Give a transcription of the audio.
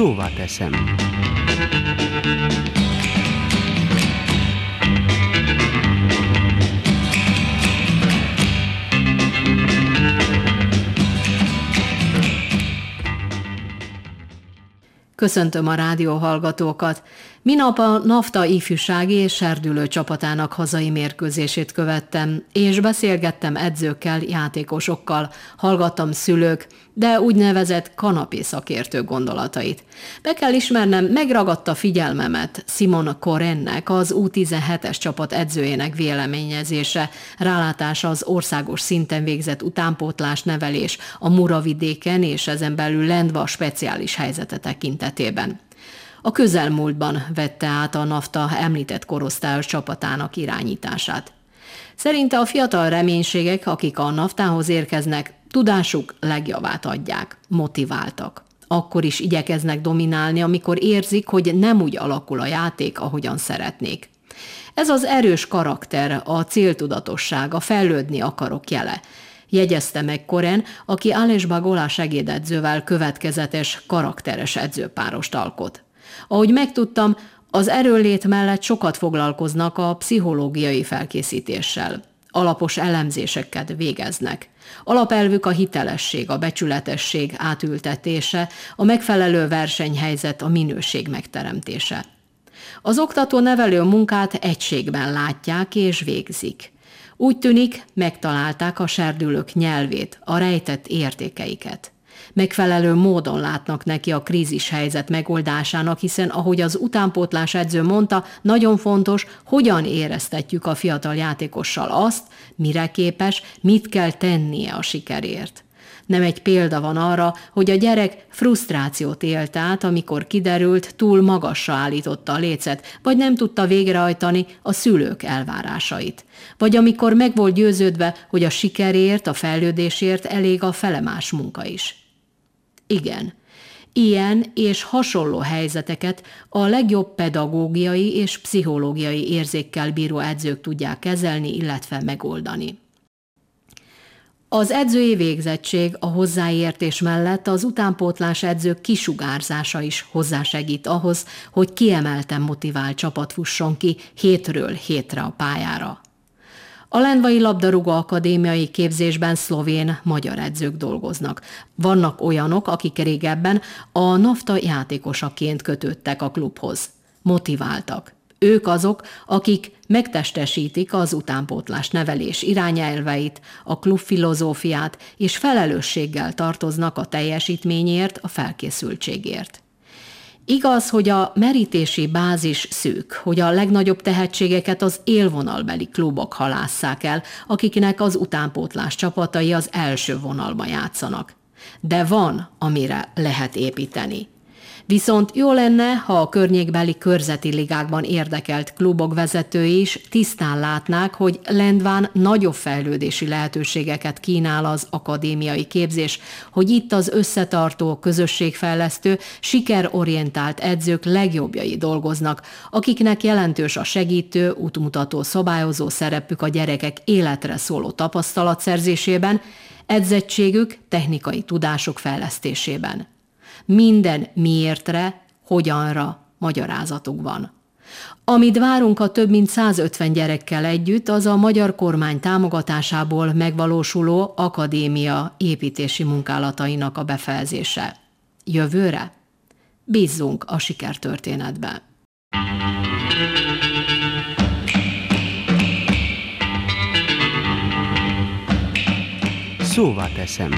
Szóval teszem. Köszöntöm a rádió hallgatókat. Minap a NAFTA ifjúsági és serdülő csapatának hazai mérkőzését követtem, és beszélgettem edzőkkel, játékosokkal, hallgattam szülők, de úgynevezett kanapé szakértő gondolatait. Be kell ismernem, megragadta figyelmemet Simon Korennek, az U17-es csapat edzőjének véleményezése, rálátása az országos szinten végzett utánpótlás nevelés a Muravidéken és ezen belül Lendva speciális helyzete tekintetében. A közelmúltban vette át a NAFTA említett korosztályos csapatának irányítását. Szerinte a fiatal reménységek, akik a naftához érkeznek, tudásuk legjavát adják, motiváltak. Akkor is igyekeznek dominálni, amikor érzik, hogy nem úgy alakul a játék, ahogyan szeretnék. Ez az erős karakter, a céltudatosság, a fejlődni akarok jele. Jegyezte meg Koren, aki Alesba Golá segédedzővel következetes, karakteres edzőpárost alkot. Ahogy megtudtam, az erőlét mellett sokat foglalkoznak a pszichológiai felkészítéssel. Alapos elemzéseket végeznek. Alapelvük a hitelesség, a becsületesség átültetése, a megfelelő versenyhelyzet, a minőség megteremtése. Az oktató-nevelő munkát egységben látják és végzik. Úgy tűnik, megtalálták a serdülők nyelvét, a rejtett értékeiket megfelelő módon látnak neki a krízis helyzet megoldásának, hiszen ahogy az utánpótlás edző mondta, nagyon fontos, hogyan éreztetjük a fiatal játékossal azt, mire képes, mit kell tennie a sikerért. Nem egy példa van arra, hogy a gyerek frusztrációt élt át, amikor kiderült, túl magasra állította a lécet, vagy nem tudta végrehajtani a szülők elvárásait. Vagy amikor meg volt győződve, hogy a sikerért, a fejlődésért elég a felemás munka is. Igen, Ilyen és hasonló helyzeteket a legjobb pedagógiai és pszichológiai érzékkel bíró edzők tudják kezelni, illetve megoldani. Az edzői végzettség a hozzáértés mellett az utánpótlás edzők kisugárzása is hozzásegít ahhoz, hogy kiemelten motivált csapat fusson ki hétről hétre a pályára. A Lendvai Labdarúgó Akadémiai képzésben szlovén-magyar edzők dolgoznak. Vannak olyanok, akik régebben a NAFTA játékosaként kötődtek a klubhoz. Motiváltak. Ők azok, akik megtestesítik az utánpótlás nevelés irányelveit, a klub filozófiát és felelősséggel tartoznak a teljesítményért, a felkészültségért. Igaz, hogy a merítési bázis szűk, hogy a legnagyobb tehetségeket az élvonalbeli klubok halásszák el, akiknek az utánpótlás csapatai az első vonalba játszanak. De van, amire lehet építeni. Viszont jó lenne, ha a környékbeli körzeti ligákban érdekelt klubok vezetői is tisztán látnák, hogy Lendván nagyobb fejlődési lehetőségeket kínál az akadémiai képzés, hogy itt az összetartó, közösségfejlesztő, sikerorientált edzők legjobbjai dolgoznak, akiknek jelentős a segítő, útmutató, szabályozó szerepük a gyerekek életre szóló tapasztalatszerzésében, edzettségük, technikai tudások fejlesztésében minden miértre, hogyanra magyarázatuk van. Amit várunk a több mint 150 gyerekkel együtt, az a magyar kormány támogatásából megvalósuló akadémia építési munkálatainak a befejezése. Jövőre? Bízzunk a sikertörténetbe. Szóval teszem.